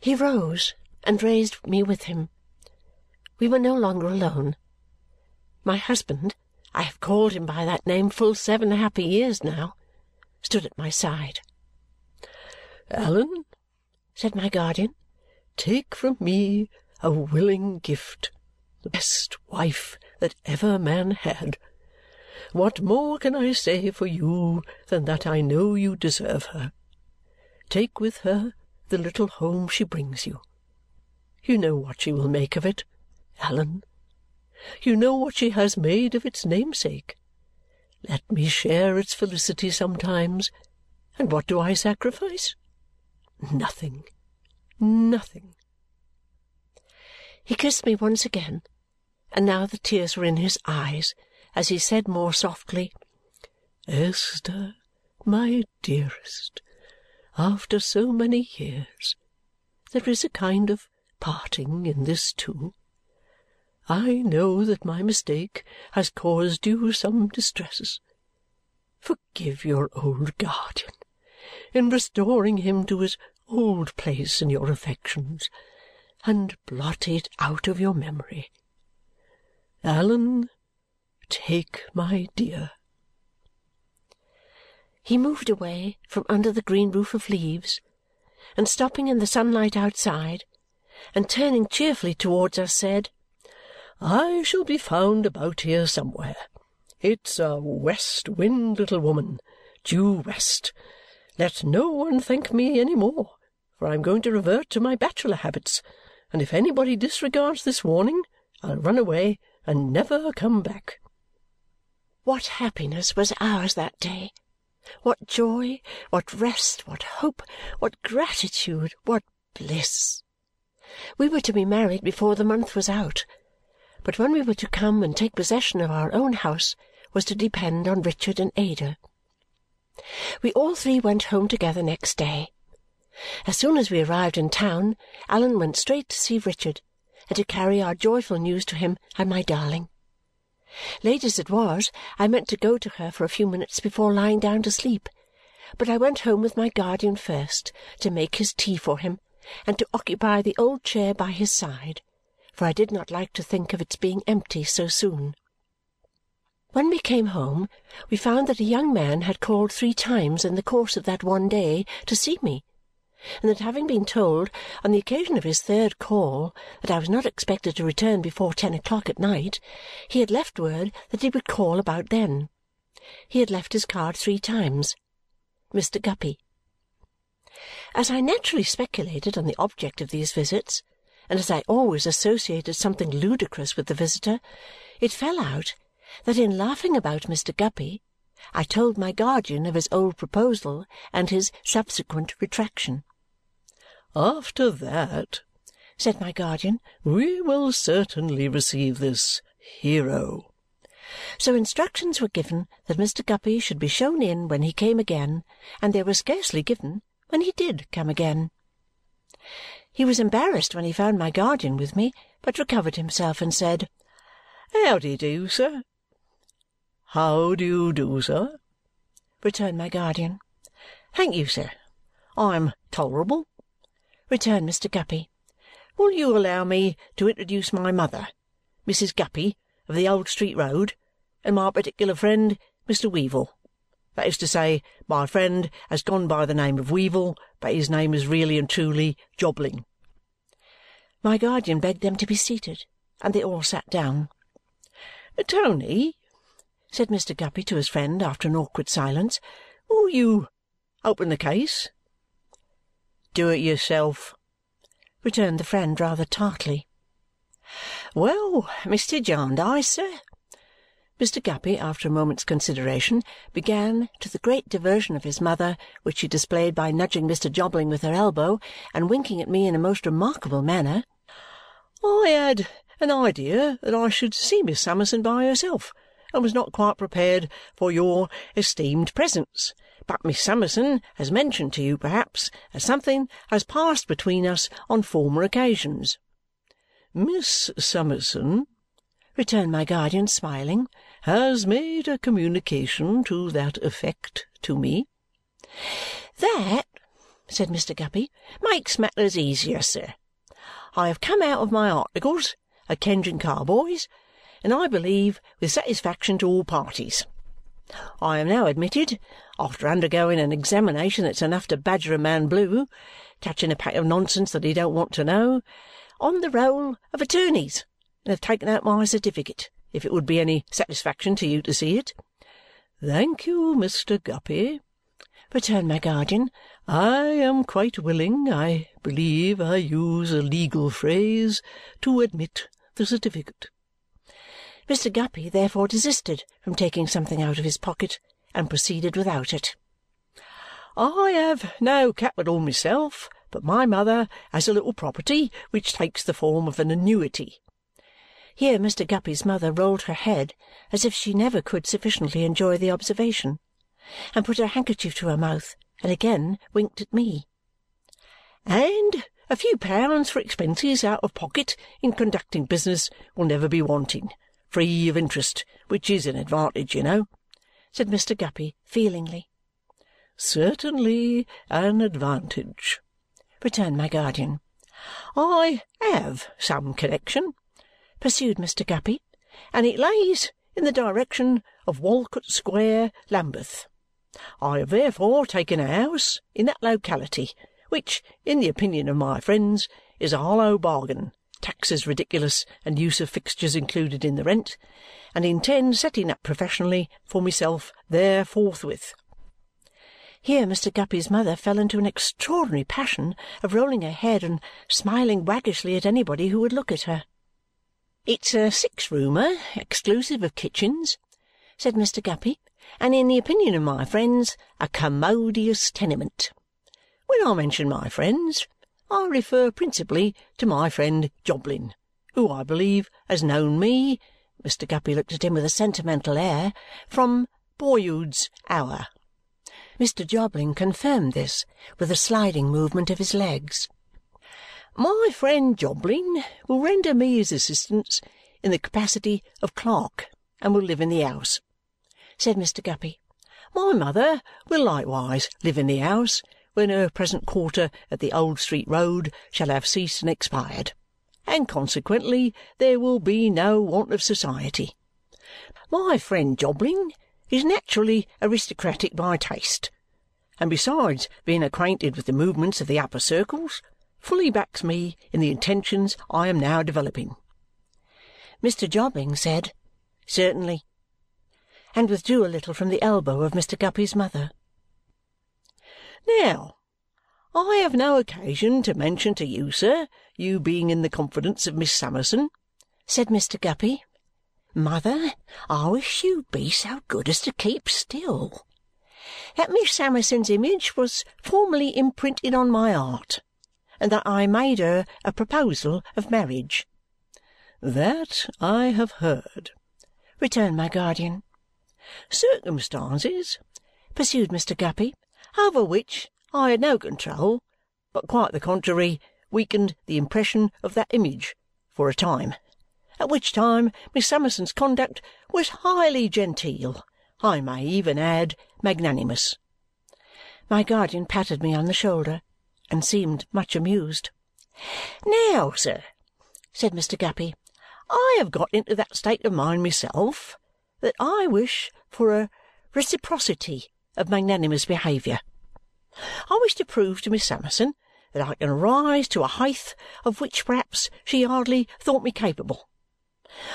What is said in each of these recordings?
He rose and raised me with him. We were no longer alone. My husband I have called him by that name full seven happy years now stood at my side. "Allan," said my guardian, "take from me a willing gift, the best wife that ever man had. What more can I say for you than that I know you deserve her? Take with her the little home she brings you. You know what she will make of it, Allan. You know what she has made of its namesake. Let me share its felicity sometimes, and what do I sacrifice? Nothing. Nothing. He kissed me once again, and now the tears were in his eyes as he said more softly, Esther, my dearest, after so many years, there is a kind of parting in this too. I know that my mistake has caused you some distress. Forgive your old guardian in restoring him to his old place in your affections, and blot it out of your memory. Allan, take my dear. He moved away from under the green roof of leaves, and stopping in the sunlight outside, and turning cheerfully towards us, said, I shall be found about here somewhere. It's a west wind, little woman, due west. Let no one thank me any more, for I am going to revert to my bachelor habits, and if anybody disregards this warning, I'll run away and never come back. What happiness was ours that day! What joy, what rest, what hope, what gratitude, what bliss! We were to be married before the month was out but when we were to come and take possession of our own house was to depend on Richard and Ada. We all three went home together next day. As soon as we arrived in town, Allan went straight to see Richard and to carry our joyful news to him and my darling. Late as it was, I meant to go to her for a few minutes before lying down to sleep, but I went home with my guardian first to make his tea for him and to occupy the old chair by his side for I did not like to think of its being empty so soon. When we came home, we found that a young man had called three times in the course of that one day to see me, and that having been told, on the occasion of his third call, that I was not expected to return before ten o'clock at night, he had left word that he would call about then. He had left his card three times. Mr. Guppy. As I naturally speculated on the object of these visits, and as I always associated something ludicrous with the visitor, it fell out that in laughing about Mr. Guppy I told my guardian of his old proposal and his subsequent retraction. "After that," said my guardian, "we will certainly receive this hero." So instructions were given that Mr. Guppy should be shown in when he came again, and they were scarcely given when he did come again. He was embarrassed when he found my guardian with me, but recovered himself and said, "How do you do, sir?" "How do you do, sir?" returned my guardian. "Thank you, sir. I'm tolerable," returned Mr. Guppy. "Will you allow me to introduce my mother, Mrs. Guppy of the Old Street Road, and my particular friend, Mr. Weevle. That is to say, my friend has gone by the name of Weevle, but his name is really and truly Jobling." My guardian begged them to be seated, and they all sat down. "Tony," said Mr. Guppy to his friend after an awkward silence, "will you open the case?" "Do it yourself," returned the friend rather tartly. "Well, Mr. Jarndyce, sir. Mr. Guppy, after a moment's consideration, began, to the great diversion of his mother, which she displayed by nudging Mr. Jobling with her elbow and winking at me in a most remarkable manner, "I had an idea that I should see Miss Summerson by herself and was not quite prepared for your esteemed presence. But Miss Summerson has mentioned to you, perhaps, that something has passed between us on former occasions." "Miss Summerson," returned my guardian, smiling has made a communication to that effect to me." "That," said Mr. Guppy, makes matters easier, sir. I have come out of my articles at Kenge and Carboy's, and I believe with satisfaction to all parties. I am now admitted, after undergoing an examination that's enough to badger a man blue, touching a pack of nonsense that he don't want to know, on the roll of attorneys, and have taken out my certificate, if it would be any satisfaction to you to see it. Thank you, Mr. Guppy, returned my guardian. I am quite willing, I believe I use a legal phrase, to admit the certificate. Mr. Guppy therefore desisted from taking something out of his pocket and proceeded without it. I have no capital myself, but my mother has a little property which takes the form of an annuity. Here Mr. Guppy's mother rolled her head as if she never could sufficiently enjoy the observation, and put her handkerchief to her mouth, and again winked at me. And a few pounds for expenses out of pocket in conducting business will never be wanting, free of interest, which is an advantage, you know," said Mr. Guppy feelingly. "Certainly an advantage," returned my guardian. "I have some connexion," pursued Mr. Guppy, "and it lays in the direction of Walcot Square, Lambeth. I have therefore taken a house in that locality, which, in the opinion of my friends, is a hollow bargain taxes ridiculous and use of fixtures included in the rent, and intend setting up professionally for myself there forthwith." Here Mr. Guppy's mother fell into an extraordinary passion of rolling her head and smiling waggishly at anybody who would look at her. "It's a six-roomer, exclusive of kitchens," said Mr. Guppy, "and in the opinion of my friends, a commodious tenement. When I mention my friends. I refer principally to my friend Jobling, who I believe has known me," Mr. Guppy looked at him with a sentimental air, "from boyhood's hour." Mr. Jobling confirmed this with a sliding movement of his legs. "My friend Jobling will render me his assistance in the capacity of clerk and will live in the house," said Mr. Guppy. "My mother will likewise live in the house when her present quarter at the Old Street Road shall have ceased and expired, and consequently there will be no want of society. My friend Jobling is naturally aristocratic by taste, and besides being acquainted with the movements of the upper circles, fully backs me in the intentions I am now developing." Mr. Jobling said, "Certainly," and withdrew a little from the elbow of Mr. Guppy's mother. Now, I have no occasion to mention to you, sir, you being in the confidence of Miss Summerson," said Mr. Guppy. "Mother, I wish you'd be so good as to keep still. That Miss Summerson's image was formerly imprinted on my heart, and that I made her a proposal of marriage." "That I have heard," returned my guardian. "Circumstances," pursued Mr. Guppy over which I had no control, but quite the contrary, weakened the impression of that image for a time, at which time Miss Summerson's conduct was highly genteel, I may even add magnanimous." My guardian patted me on the shoulder and seemed much amused. "Now, sir," said Mr. Guppy, "I have got into that state of mind myself that I wish for a reciprocity of magnanimous behaviour. I wish to prove to Miss Summerson that I can rise to a height of which perhaps she hardly thought me capable.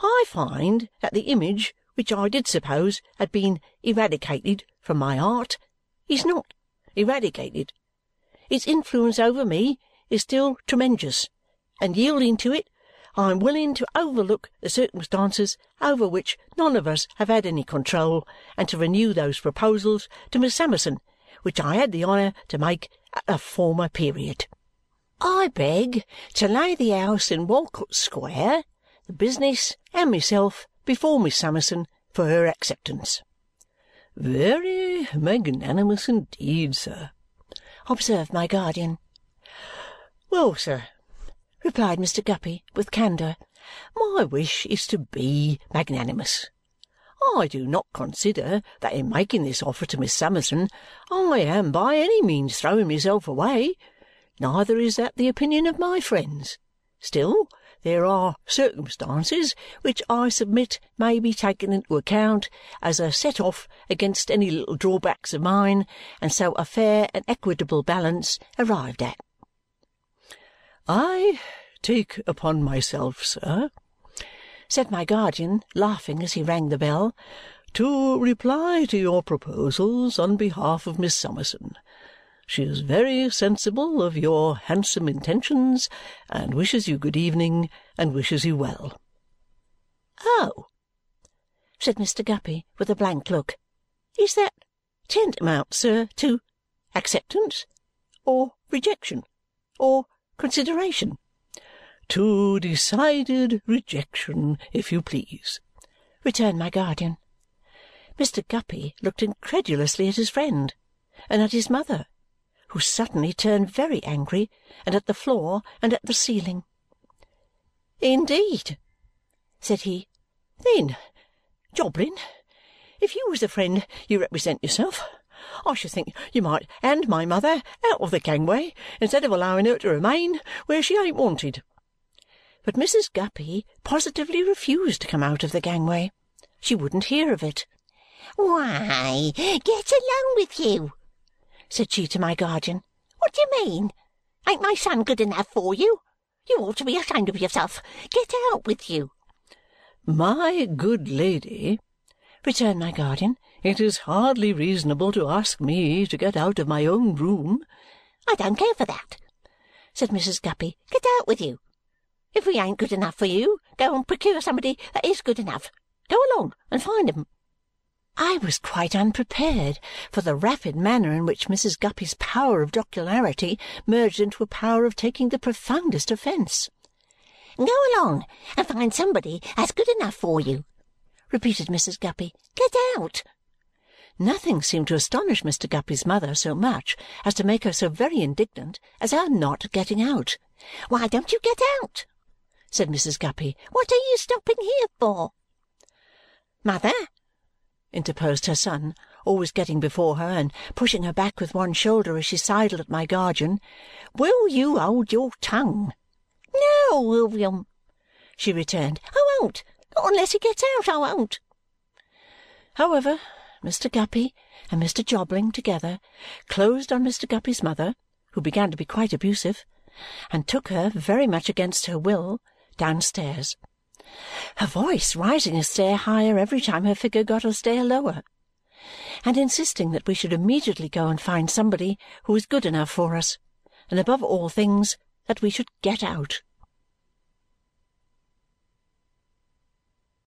I find that the image which I did suppose had been eradicated from my heart is not eradicated. Its influence over me is still tremendous, and yielding to it I am willing to overlook the circumstances over which none of us have had any control and to renew those proposals to Miss Summerson which I had the honour to make at a former period. I beg to lay the house in Walcot Square, the business, and myself before Miss Summerson for her acceptance." "Very magnanimous indeed, sir," observed my guardian. "Well, sir replied Mr. Guppy with candour. My wish is to be magnanimous. I do not consider that in making this offer to Miss Summerson I am by any means throwing myself away. Neither is that the opinion of my friends. Still, there are circumstances which I submit may be taken into account as a set-off against any little drawbacks of mine, and so a fair and equitable balance arrived at." "I take upon myself, sir," said my guardian, laughing as he rang the bell, "to reply to your proposals on behalf of Miss Summerson. She is very sensible of your handsome intentions, and wishes you good evening, and wishes you well." "Oh!" said Mr. Guppy with a blank look. "Is that tantamount, sir, to acceptance, or rejection, or consideration?" "To decided rejection, if you please," returned my guardian. Mr. Guppy looked incredulously at his friend, and at his mother who suddenly turned very angry, and at the floor, and at the ceiling. "Indeed?" said he. "Then, Jobling, if you was the friend you represent yourself, I should think you might hand my mother out of the gangway instead of allowing her to remain where she ain't wanted." But Mrs. Guppy positively refused to come out of the gangway. She wouldn't hear of it. "Why, get along with you!" said she to my guardian. "What do you mean? Ain't my son good enough for you? You ought to be ashamed of yourself. Get out with you!" "My good lady," returned my guardian, "it is hardly reasonable to ask me to get out of my own room." "I don't care for that," said Mrs. Guppy. "Get out with you! If we ain't good enough for you, go and procure somebody that is good enough. Go along and find 'em. I was quite unprepared for the rapid manner in which Mrs. Guppy's power of jocularity merged into a power of taking the profoundest offence. "Go along and find somebody that's good enough for you," repeated Mrs. Guppy. "Get out!" Nothing seemed to astonish Mr. Guppy's mother so much as to make her so very indignant as our not getting out. "Why don't you get out?" said Mrs. Guppy. "What are you stopping here for?" "Mother!" interposed her son, always getting before her and pushing her back with one shoulder as she sidled at my guardian. "Will you hold your tongue?" "No, William," she returned. "I won't. Not unless he gets out, I won't." However, Mr. Guppy and Mr. Jobling together closed on Mr. Guppy's mother, who began to be quite abusive, and took her, very much against her will, downstairs her voice rising a stair higher every time her figure got a stair lower, and insisting that we should immediately go and find somebody who was good enough for us, and above all things that we should get out.